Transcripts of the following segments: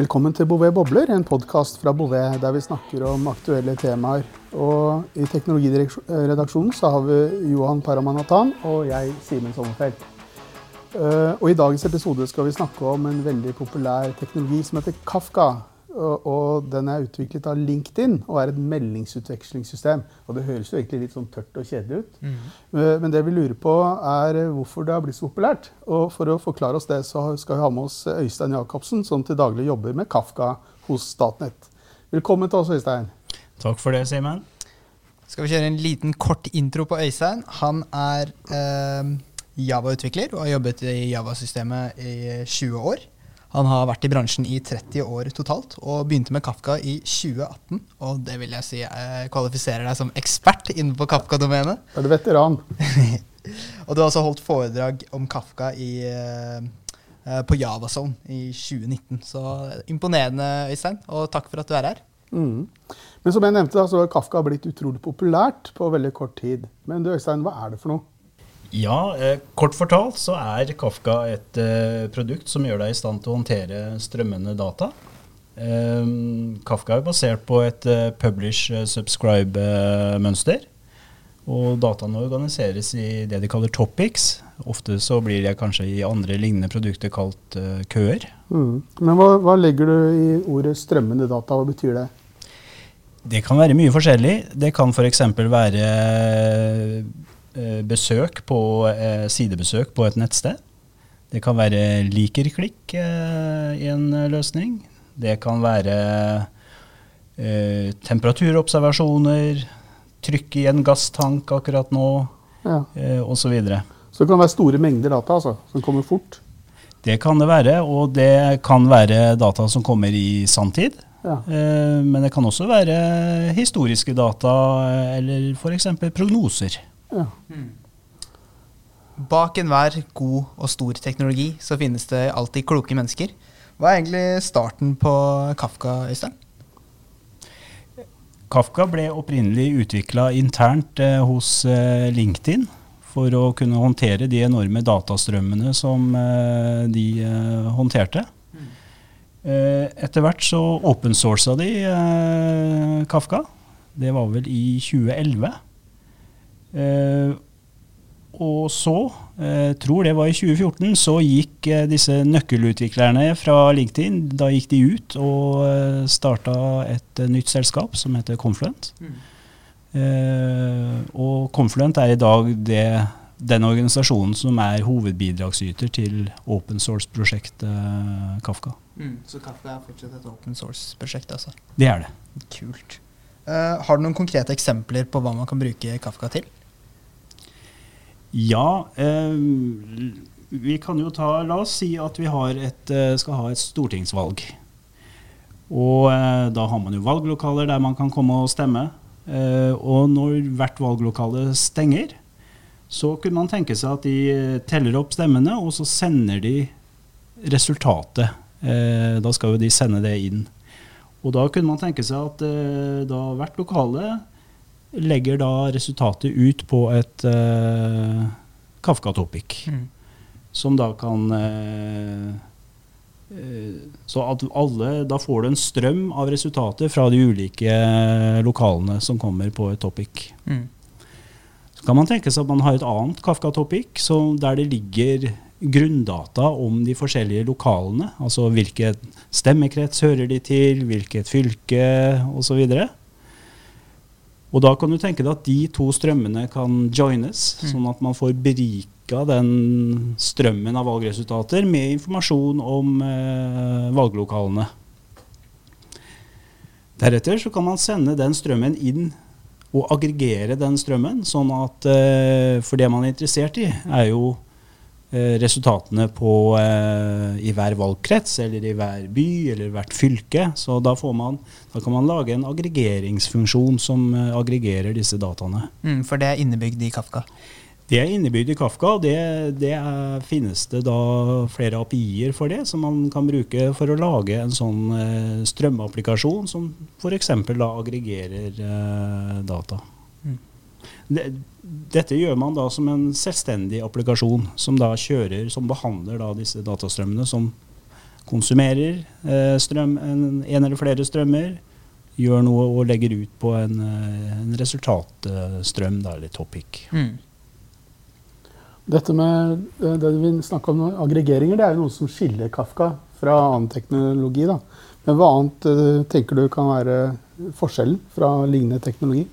Velkommen til Bouvet bobler, en podkast fra Bouvet der vi snakker om aktuelle temaer. Og I teknologiredaksjonen så har vi Johan Paramanathan og jeg, Simen Sommerfeld. Eh, og I dagens episode skal vi snakke om en veldig populær teknologi som heter Kafka. Og, og den er utviklet av LinkedIn og er et meldingsutvekslingssystem. Og det høres jo egentlig litt sånn tørt og kjedelig ut. Mm. Men det vi lurer på, er hvorfor det har blitt så populært. Og for å forklare oss det, så skal vi ha med oss Øystein Jacobsen, som til daglig jobber med Kafka hos Statnett. Velkommen til oss, Øystein. Takk for det, Simen. Skal vi kjøre en liten kort intro på Øystein. Han er eh, Java-utvikler og har jobbet i Java-systemet i 20 år. Han har vært i bransjen i 30 år totalt, og begynte med Kafka i 2018. Og det vil jeg si jeg kvalifiserer deg som ekspert innenfor Kafka-domenet. Er du veteran? og du har også holdt foredrag om Kafka i, eh, eh på Javazone i 2019. Så imponerende, Øystein, og takk for at du er her. Mm. Men som jeg nevnte, så har Kafka blitt utrolig populært på veldig kort tid. Men du, Øystein, hva er det for noe? Ja, eh, kort fortalt så er Kafka et eh, produkt som gjør deg i stand til å håndtere strømmende data. Eh, Kafka er basert på et eh, publish-subscribe-mønster. Og dataene organiseres i det de kaller topics. Ofte så blir det kanskje i andre lignende produkter kalt køer. Mm. Men hva, hva, legger du i ordet strømmende data? Hva betyr det? Det kan være mye forskjellig. Det kan f.eks. være Eh, besøk på, eh, sidebesøk på et nettsted. Det kan være liker-klikk eh, i en løsning. Det kan være eh, temperaturobservasjoner, trykk i en gasstank akkurat nå, ja. eh, osv. Så, videre. så det kan være store mengder data altså, som kommer fort? Det kan det være, og det kan være data som kommer i sanntid. Ja. Eh, men det kan også være historiske data eller f.eks. prognoser. Ja. Mm. Bak enhver god og stor teknologi så finnes det alltid kloke mennesker. Hva er egentlig starten på Kafka, Øystein? Kafka ble opprinnelig utvikla internt eh, hos eh, LinkedIn for å kunne håndtere de enorme datastrømmene som eh, de eh, håndterte. Mm. Eh, etter hvert så opensourca de eh, Kafka. Det var vel i 2011. Eh, og så, eh, tror det var i 2014, så gikk eh, disse nøkkelutviklerne fra LinkedIn da gikk de ut og starta et nytt selskap som heter Confluent. Mm. Eh, og Confluent er i dag det, den organisasjonen som er hovedbidragsyter til open source-prosjektet Kafka. Mm. Så Kafka er fortsatt et open source-prosjekt, altså? Det er det. Kult. Uh, har du noen konkrete eksempler på hva man kan bruke Kafka til? Ja, eh, vi kan jo ta La oss si at vi et, eh, skal ha et stortingsvalg. Og eh, da har man jo valglokaler der man kan komme og stemme. Eh, og når hvert valglokale stenger, så kunne man tenke seg at de teller opp stemmene, og så sender de resultatet. Eh, da skal jo de sende det inn. Og da kunne man tenke seg at eh, da hvert lokale legger da resultatet ut på et uh, Kafka-topic. Mm. Som da kan uh, Så at alle Da får du en strøm av resultater fra de ulike lokalene som kommer på et topic. Mm. Så kan man tenke seg at man har et annet Kafka-topic der det ligger grunndata om de forskjellige lokalene. Altså hvilket stemmekrets hører de til, hvilket fylke osv. Og, så og da kan du tenke deg at de to strømmene kan joines, mm. sånn at man får berika den strømmen av valgresultater med informasjon om eh, valglokalene. Deretter så kan man sende den strømmen inn og aggregere den strømmen, sånn at eh, For det man er interessert i, er jo resultatene på, eh, i hver valgkrets eller i hver by eller hvert fylke. Så da, man, da, kan man lage en aggregeringsfunksjon som eh, aggregerer disse dataene. Mm, for det er innebygd i Kafka? Det er innebygd i Kafka, og det, det er, finnes det da flere API-er for det, som man kan bruke for å lage en sånn eh, strømapplikasjon som f.eks. da aggregerer eh, data. Mm. Det, dette gjør man da som en selvstendig applikasjon som da kjører, som behandler da disse datastrømmene som konsumerer eh, strøm, en, en, eller flere strømmer, gjør noe og legger ut på en, eh, en resultatstrøm, da, eller topic. Mm. Dette med eh, det vi snakka om nå, aggregeringer, det er jo noe som skiller Kafka fra annen teknologi. da. Men hva annet uh, tenker du kan være forskjellen fra lignende teknologi?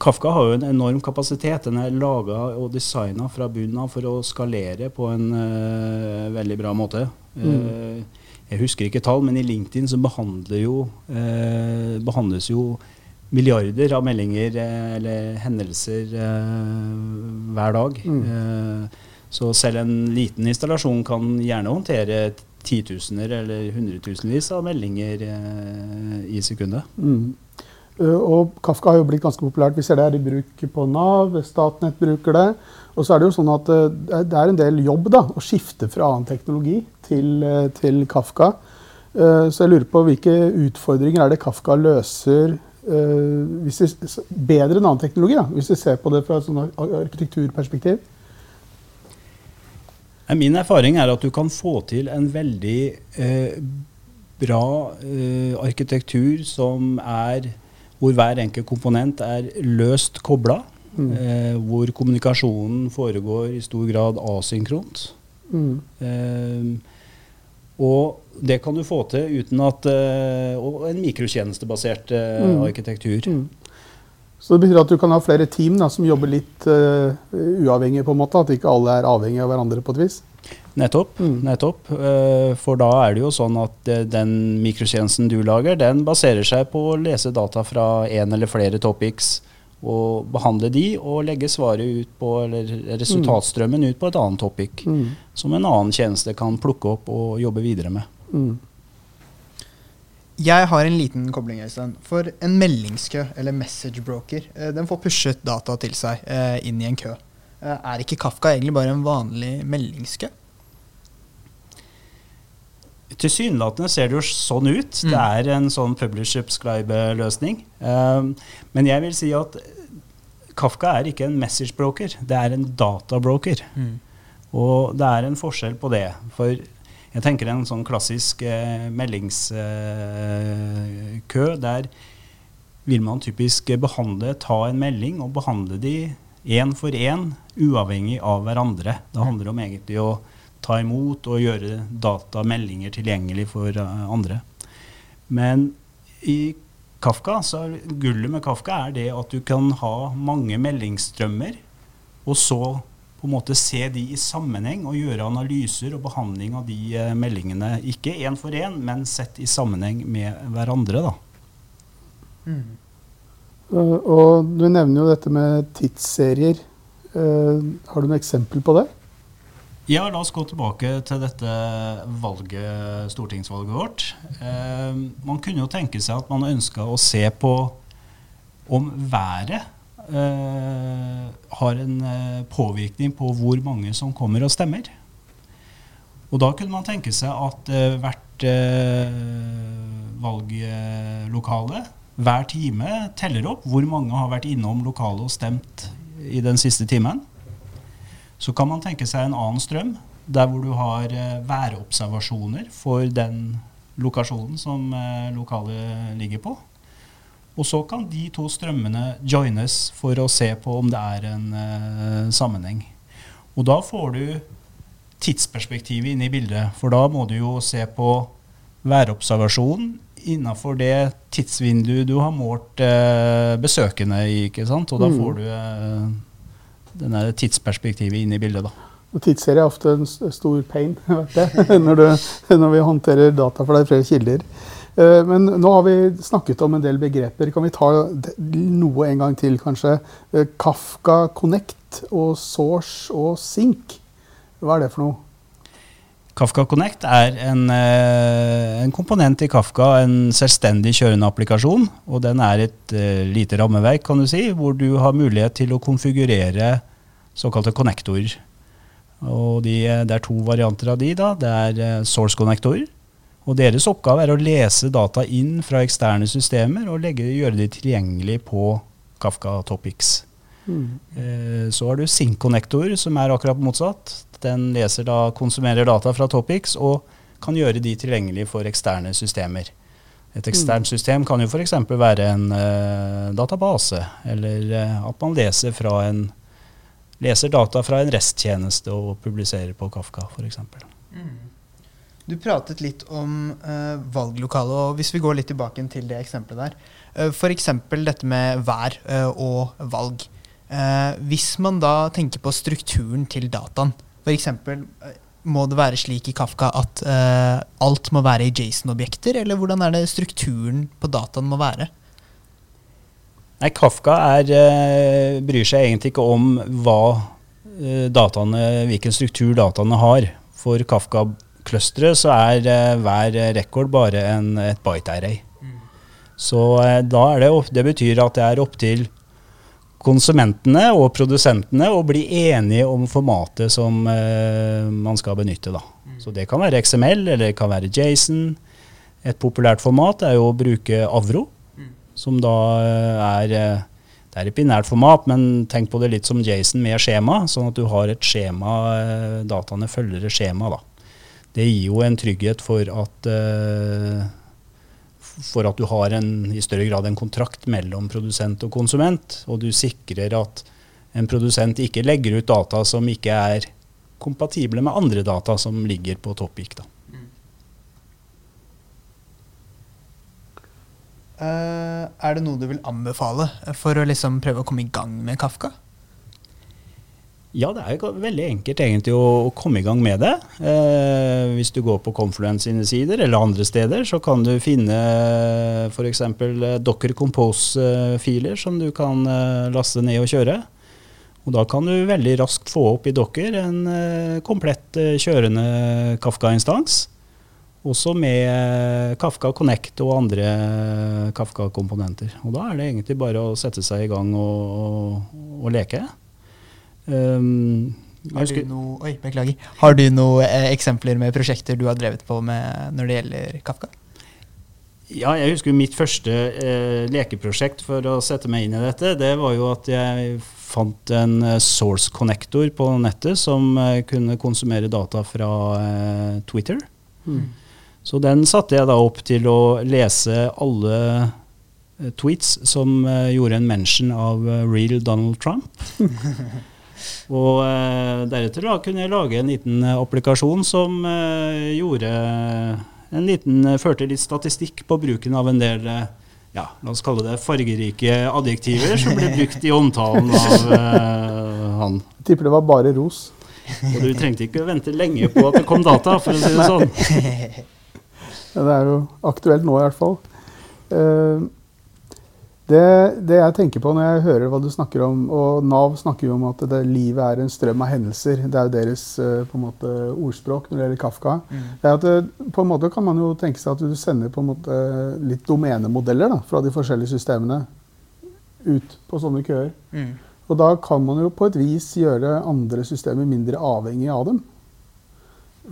Kafka har jo en enorm kapasitet. Den er laga og designa fra bunnen av for å skalere på en uh, veldig bra måte. Mm. Uh, jeg husker ikke tall, men i LinkedIn så behandler jo, uh, behandles jo milliarder av meldinger eller hendelser hver dag. Mm. så selv en liten installasjon kan gjerne håndtere titusener eller hundretusenvis av meldinger i sekundet. Mm. Eh, og Kafka har jo blitt ganske populært. Vi ser det er i bruk på Nav, Statnett bruker det. Og så er det jo sånn at eh, det er en del jobb da, å skifte fra annen teknologi til, eh, til Kafka. Så jeg lurer på hvilke utfordringer er det Kafka løser hvis vi, bedre enn annen teknologi, da, hvis vi ser på det fra et sånn arkitekturperspektiv? Min erfaring er at du kan få til en veldig eh, bra eh, arkitektur som er hvor hver enkelt komponent er løst kobla. Mm. Eh, hvor kommunikasjonen foregår i stor grad asynkront. Mm. Eh, og det kan du få til uten at eh, Og en mikrotjenestebasert eh, mm. arkitektur. Mm. Så det betyr at du kan ha flere team da, som jobber litt uh, uavhengig, på en måte? At ikke alle er avhengige av hverandre på et vis? Nettopp. Mm. nettopp. Eh, for da er det jo sånn at eh, den mikrotjenesten du lager, den baserer seg på å lese data fra én eller flere topics og behandle de og legge svaret ut på, eller resultatstrømmen ut på et annet topic. Mm. Som en annen tjeneste kan plukke opp og jobbe videre med. Mm. Jeg har en liten kobling. Øystein. For en meldingskø, eller message broker, eh, den får pushet data til seg inn i en kø. Er ikke Kafka egentlig bare en vanlig meldingskø? Tilsynelatende ser det jo sånn ut. Mm. Det er en sånn publish subscribe-løsning. Um, men jeg vil si at Kafka er ikke en message broker, det er en databroker. Mm. Og det er en forskjell på det. For jeg tenker en sånn klassisk eh, meldingskø, eh, der vil man typisk behandle, ta en melding og behandle de én for én, uavhengig av hverandre. Det handler om egentlig å ta imot og gjøre datameldinger tilgjengelig for uh, andre. Men i Kafka, så gullet med Kafka er det at du kan ha mange meldingsstrømmer, og så på en måte se de i sammenheng og gjøre analyser og behandling av de uh, meldingene. Ikke én for én, men sett i sammenheng med hverandre. da. Mm. Uh, og du nevner jo dette med tidsserier. Uh, har du noe eksempel på det? Ja, la oss gå tilbake til dette valget, stortingsvalget vårt. Eh, man kunne jo tenke seg at man ønska å se på om været eh, har en eh, påvirkning på hvor mange som kommer og stemmer. Og da kunne man tenke seg at eh, hvert eh, valglokale hver time teller opp hvor mange har vært innom lokalet og stemt i den siste timen. Så kan man tenke seg en annen strøm, der hvor du har eh, værobservasjoner for den lokasjonen som eh, lokalet ligger på. Og så kan de to strømmene joines for å se på om det er en eh, sammenheng. Og da får du tidsperspektivet inn i bildet, for da må du jo se på væropservasjonen innafor det tidsvinduet du har målt eh, besøkende i. ikke sant? Og da mm. får du eh, denne tidsperspektivet inn i bildet. da. Og Tidsserie er ofte en stor pain når, du, når, vi håndterer data, for det er flere kilder. Eh, men nå har vi snakket om en del begreper. Kan vi ta noe en gang til, kanskje? Eh, Kafka Connect og Source og Sync. Hva er det for noe? Kafka Connect er en, eh, en, komponent i Kafka, en selvstendig kjørende applikasjon. Og den er et uh, lite rammeverk, kan du si, hvor du har mulighet til å konfigurere såkalte connectorer. Og de, det er to varianter av de. da. Det er source connectorer. Og deres oppgave er å lese data inn fra eksterne systemer og legge, gjøre de tilgjengelig på Kafka Topics. Mm. Uh, så har du sync connector, som er akkurat motsatt. Den leser da, konsumerer data fra Topics og kan gjøre de tilgjengelige for eksterne systemer. Et eksternt system kan jo f.eks. være en uh, database, eller uh, at man leser, fra en, leser data fra en resttjeneste og publiserer på Kafka f.eks. Du pratet litt om uh, valglokalet, og hvis vi går litt tilbake til det eksempelet der. Uh, F.eks. dette med vær uh, og valg. Uh, hvis man da tenker på strukturen til dataen, f.eks. Uh, må det være slik i Kafka at uh, alt må være i Jason-objekter, eller hvordan er det strukturen på dataen må være? Nei, Kafka er, uh, bryr seg egentlig ikke om hva uh, dataene, hvilken struktur dataene har. For Kafka-clusteret så er hver rekord bare en, et byte-array. Mm. Så da er det, det betyr at det er opp til konsumentene og produsentene å bli enige om formatet som uh, man skal benytte. Da. Mm. Så det kan være XML eller det kan være Jason. Et populært format er jo å bruke Avro, mm. som da uh, er uh, det er et binært format, men tenk på det litt som Jason med skjema, sånn at du har et skjema, dataene følger et skjema. da. Det gir jo en trygghet for at for at du har en, i større grad en kontrakt mellom produsent og konsument, og du sikrer at en produsent ikke legger ut data som ikke er kompatible med andre data som ligger på Topic. Da. Uh, er det noe du vil anbefale for å liksom prøve å komme i gang med Kafka? Ja, det er jo veldig enkelt egentlig å, å komme i gang med det. Eh, hvis du går på Confluence sine sider eller andre steder, så kan du finne f.eks. Docker Compose-filer som du kan eh, laste ned og kjøre. Og da kan du veldig raskt få opp i Docker en eh, komplett eh, kjørende Kafka-instans. Også med eh, Kafka Connect og andre eh, Kafka-komponenter. Og da er det egentlig bare å sette seg i gang og, og, og leke. Um, har, du noe, oi, beklager. har du noen eh, eksempler med prosjekter du har drevet på med når det gjelder Kafka? Ja, jeg husker mitt første eh, lekeprosjekt for å sette meg inn i dette. Det var jo at jeg fant en eh, source connector på nettet som eh, kunne konsumere data fra eh, Twitter. Mm. Så den satte jeg da opp til å lese alle eh, tweets som gjorde en mention av real Donald Trump. Og eh, deretter da kunne jeg lage en liten eh, applikasjon som eh, gjorde en liten, førte litt statistikk på bruken av en del ja, la oss kalle det fargerike adjektiver som ble brukt i omtalen av eh, han. Jeg tipper det var bare ros. Og du trengte ikke vente lenge på at det kom data, for å si det sånn. Ja, det er jo aktuelt nå, i hvert fall. Uh, det, det, jeg tenker på når jeg hører hva du snakker om, og Nav snakker jo om at det, livet er en strøm av hendelser. Det er jo deres eh, på en måte, ordspråk når det gjelder Kafka. Mm. Det er at det, eh, på en måte kan man jo tenke seg at du sender på en måte litt domenemodeller da, fra de forskjellige systemene ut på sånne køer. Mm. Og da kan man jo på et vis gjøre andre systemer mindre avhengig av dem.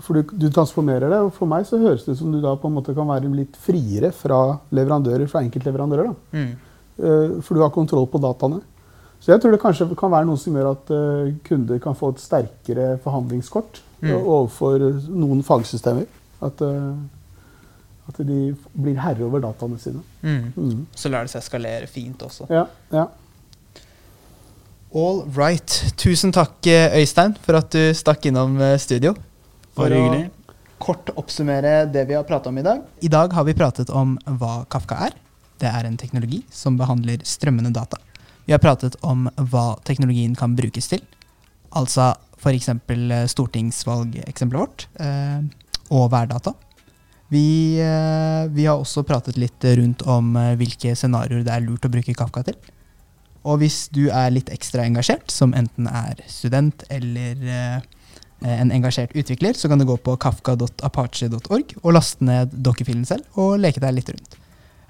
For du, du, transformerer det, og for meg så høres det ut som du da på en måte kan være litt friere fra leverandører, fra enkeltleverandører. da. Mm. Eh, for du har kontroll på dataene. Så jeg tror det kanskje kan være noe som gjør at eh, kunder kan få et sterkere forhandlingskort mm. overfor noen fagsystemer. At, eh, at, de blir herre over dataene sine. Mm. Mm. Så lar det seg skalere fint også. Ja, ja. All right. Tusen takk, Øystein, for at du stakk innom studio. For Bare hyggelig. Kort oppsummere det vi har pratet om i dag. I dag har vi pratet om hva Kafka er. Det er en teknologi som behandler strømmende data. Vi har pratet om hva teknologien kan brukes til. Altså f.eks. Eh, stortingsvalgeksempelet vårt eh, og værdata. Vi, eh, vi, har også pratet litt rundt om hvilke scenarioer det er lurt å bruke Kafka til. Og hvis du er litt ekstra engasjert, som enten er student eller en engasjert utvikler, så kan du gå på kafka.apache.org og laste ned dokkefilen selv og leke deg litt rundt.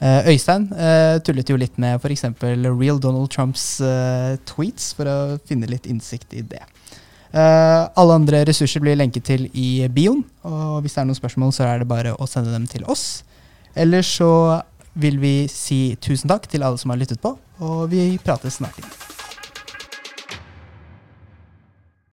Uh, Øystein uh, tullet jo litt med f.eks. real Donald Trumps uh, tweets for å finne litt innsikt i det. alle andre ressurser blir lenket til i bioen, og hvis det er noen spørsmål, så er det bare å sende dem til oss. Ellers så vil vi si tusen takk til alle som har lyttet på, og vi prates snart igjen.